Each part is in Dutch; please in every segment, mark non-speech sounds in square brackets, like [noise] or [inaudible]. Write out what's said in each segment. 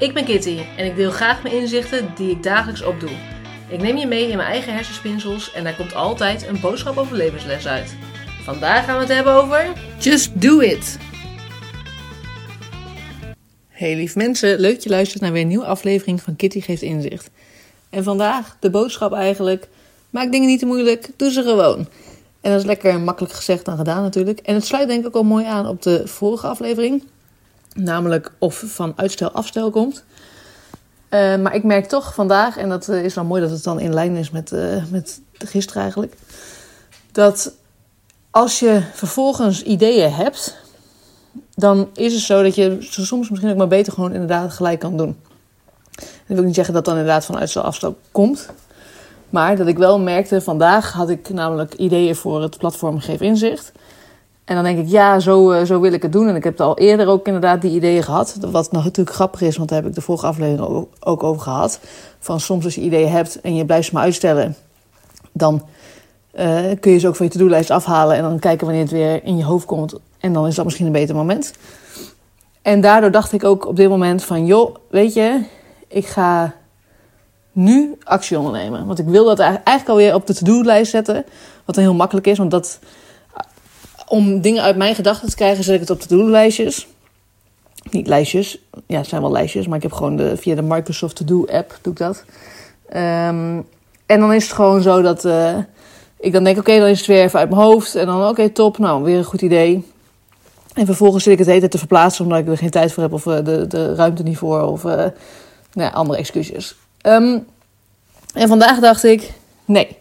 Ik ben Kitty en ik deel graag mijn inzichten die ik dagelijks opdoe. Ik neem je mee in mijn eigen hersenspinsels en daar komt altijd een boodschap over levensles uit. Vandaag gaan we het hebben over... Just do it! Hey lief mensen, leuk dat je luistert naar weer een nieuwe aflevering van Kitty Geeft Inzicht. En vandaag de boodschap eigenlijk, maak dingen niet te moeilijk, doe ze gewoon. En dat is lekker makkelijk gezegd dan gedaan natuurlijk. En het sluit denk ik ook al mooi aan op de vorige aflevering. Namelijk of van uitstel afstel komt. Uh, maar ik merk toch vandaag, en dat uh, is wel mooi dat het dan in lijn is met, uh, met gisteren eigenlijk. Dat als je vervolgens ideeën hebt, dan is het zo dat je soms misschien ook maar beter gewoon inderdaad gelijk kan doen. Dat wil niet zeggen dat dan inderdaad van uitstel afstel komt. Maar dat ik wel merkte, vandaag had ik namelijk ideeën voor het platform Geef Inzicht. En dan denk ik, ja, zo, uh, zo wil ik het doen. En ik heb al eerder ook inderdaad die ideeën gehad. Wat natuurlijk grappig is, want daar heb ik de vorige aflevering ook over gehad. Van soms als je ideeën hebt en je blijft ze maar uitstellen, dan uh, kun je ze ook van je to-do-lijst afhalen. En dan kijken wanneer het weer in je hoofd komt. En dan is dat misschien een beter moment. En daardoor dacht ik ook op dit moment van, joh, weet je, ik ga nu actie ondernemen. Want ik wil dat eigenlijk alweer op de to-do-lijst zetten. Wat dan heel makkelijk is, want dat om dingen uit mijn gedachten te krijgen, zet ik het op de to-do-lijstjes. Niet lijstjes, ja, het zijn wel lijstjes, maar ik heb gewoon de, via de Microsoft To-Do app doe ik dat. Um, en dan is het gewoon zo dat uh, ik dan denk, oké, dan is het weer even uit mijn hoofd. En dan, oké, top, nou, weer een goed idee. En vervolgens zit ik het hele te verplaatsen omdat ik er geen tijd voor heb of uh, de, de ruimte niet voor of uh, nou ja, andere excuses. Um, en vandaag dacht ik, nee,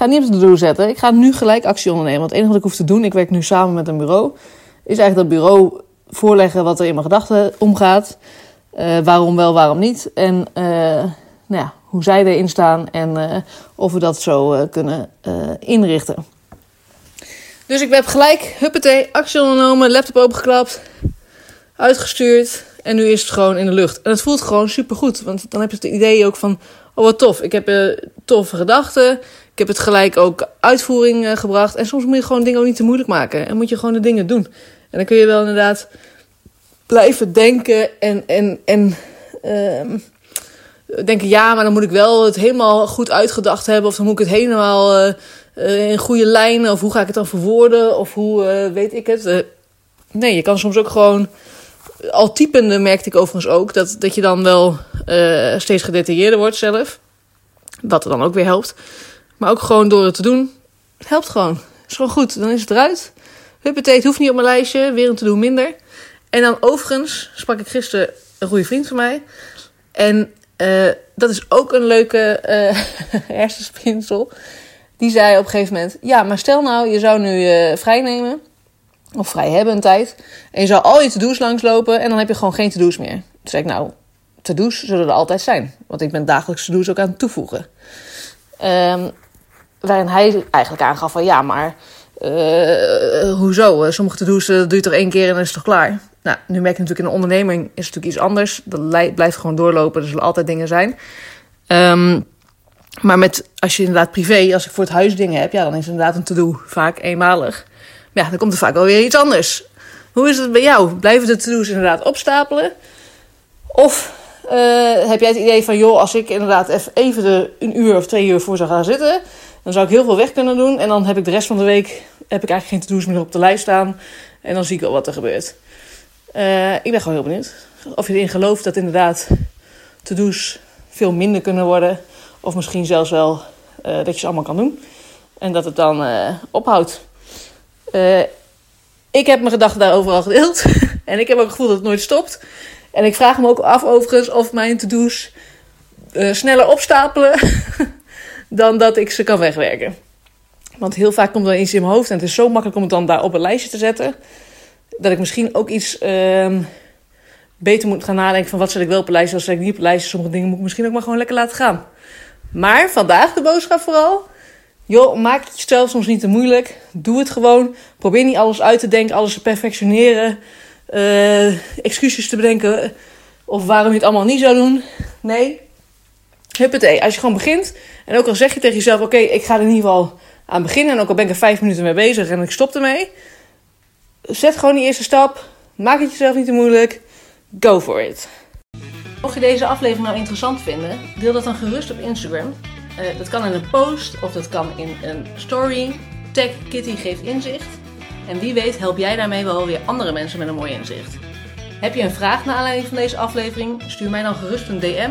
ga niet op de doel zetten. Ik ga nu gelijk actie ondernemen. Want het enige wat ik hoef te doen, ik werk nu samen met een bureau, is eigenlijk dat bureau voorleggen wat er in mijn gedachten omgaat. Uh, waarom wel, waarom niet. En uh, nou ja, hoe zij erin staan en uh, of we dat zo kunnen inrichten. Dus ik heb gelijk, huppatee, actie ondernomen, laptop opengeklapt, uitgestuurd. En nu is het gewoon in de lucht. En het voelt gewoon supergoed. Want dan heb je het idee ook van, oh wat tof. Ik heb toffe gedachten. Heb het gelijk ook uitvoering uh, gebracht. En soms moet je gewoon dingen ook niet te moeilijk maken. En moet je gewoon de dingen doen. En dan kun je wel inderdaad blijven denken en, en, en uh, denken, ja, maar dan moet ik wel het helemaal goed uitgedacht hebben. Of dan moet ik het helemaal uh, in goede lijnen. Of hoe ga ik het dan verwoorden? Of hoe weet ik het? nee, je kan soms ook gewoon al typende merkte ik overigens ook dat, dat je dan wel steeds gedetailleerder wordt zelf. Wat dan ook weer helpt. Maar ook gewoon door het te doen, het helpt gewoon. is gewoon goed, dan is het eruit. Huppatee, hoeft niet op mijn lijstje, weer een te doen minder. En dan overigens sprak ik gisteren een goede vriend van mij. En uh, dat is ook een leuke uh, [laughs] hersenspinsel. Die zei op een gegeven moment: Ja, maar stel nou, je zou nu uh, vrij nemen of vrij hebben een tijd. En je zou al je to-do's langslopen en dan heb je gewoon geen to-do's meer. Toen zei ik, nou, to-do's zullen er altijd zijn. Want ik ben dagelijks to-do's ook aan het toevoegen. Um, waarin hij eigenlijk aangaf van, ja, maar uh, hoezo? Sommige to-do's uh, doe je toch één keer en dan is het toch klaar? Nou, nu merk je natuurlijk in een onderneming is het natuurlijk iets anders. Dat blijft gewoon doorlopen, er zullen altijd dingen zijn. Um, maar met, als je inderdaad privé, als ik voor het huis dingen heb, ja, dan is inderdaad een to-do vaak eenmalig ja, dan komt er vaak wel weer iets anders. Hoe is het bij jou? Blijven de to-do's inderdaad opstapelen? Of heb jij het idee van, joh, als ik inderdaad even een uur of twee uur voor zou gaan zitten, dan zou ik heel veel weg kunnen doen. En dan heb ik de rest van de week heb ik eigenlijk geen to-do's meer op de lijst staan. En dan zie ik wel wat er gebeurt. Uh, ik ben gewoon heel benieuwd of je erin gelooft dat inderdaad to-do's veel minder kunnen worden. Of misschien zelfs wel uh, dat je ze allemaal kan doen. En dat het dan ophoudt. Uh, ik heb mijn gedachten daarover al gedeeld. [laughs] en ik heb ook het gevoel dat het nooit stopt. En ik vraag me ook af overigens of mijn to-do's sneller opstapelen [laughs] dan dat ik ze kan wegwerken. Want heel vaak komt er iets in mijn hoofd en het is zo makkelijk om het dan daar op een lijstje te zetten. Dat ik misschien ook iets uh, beter moet gaan nadenken van wat zet ik wel op een lijstje, wat zet ik niet op een lijstje. Sommige dingen moet ik misschien ook maar gewoon lekker laten gaan. Maar vandaag de boodschap vooral. Joh, maak het jezelf soms niet te moeilijk. Doe het gewoon. Probeer niet alles uit te denken, alles te perfectioneren. Uh, excuses te bedenken. Of waarom je het allemaal niet zou doen. Nee. Huppatee. Als je gewoon begint. En ook al zeg je tegen jezelf: Oké, ik ga er in ieder geval aan beginnen. En ook al ben ik er vijf minuten mee bezig en ik stop ermee. Zet gewoon die eerste stap. Maak het jezelf niet te moeilijk. Go for it. Mocht je deze aflevering nou interessant vinden, deel dat dan gerust op Instagram. Uh, dat kan in een post of dat kan in een story. Tag Kitty geeft inzicht. En wie weet help jij daarmee wel weer andere mensen met een mooi inzicht. Heb je een vraag naar aanleiding van deze aflevering? Stuur mij dan gerust een DM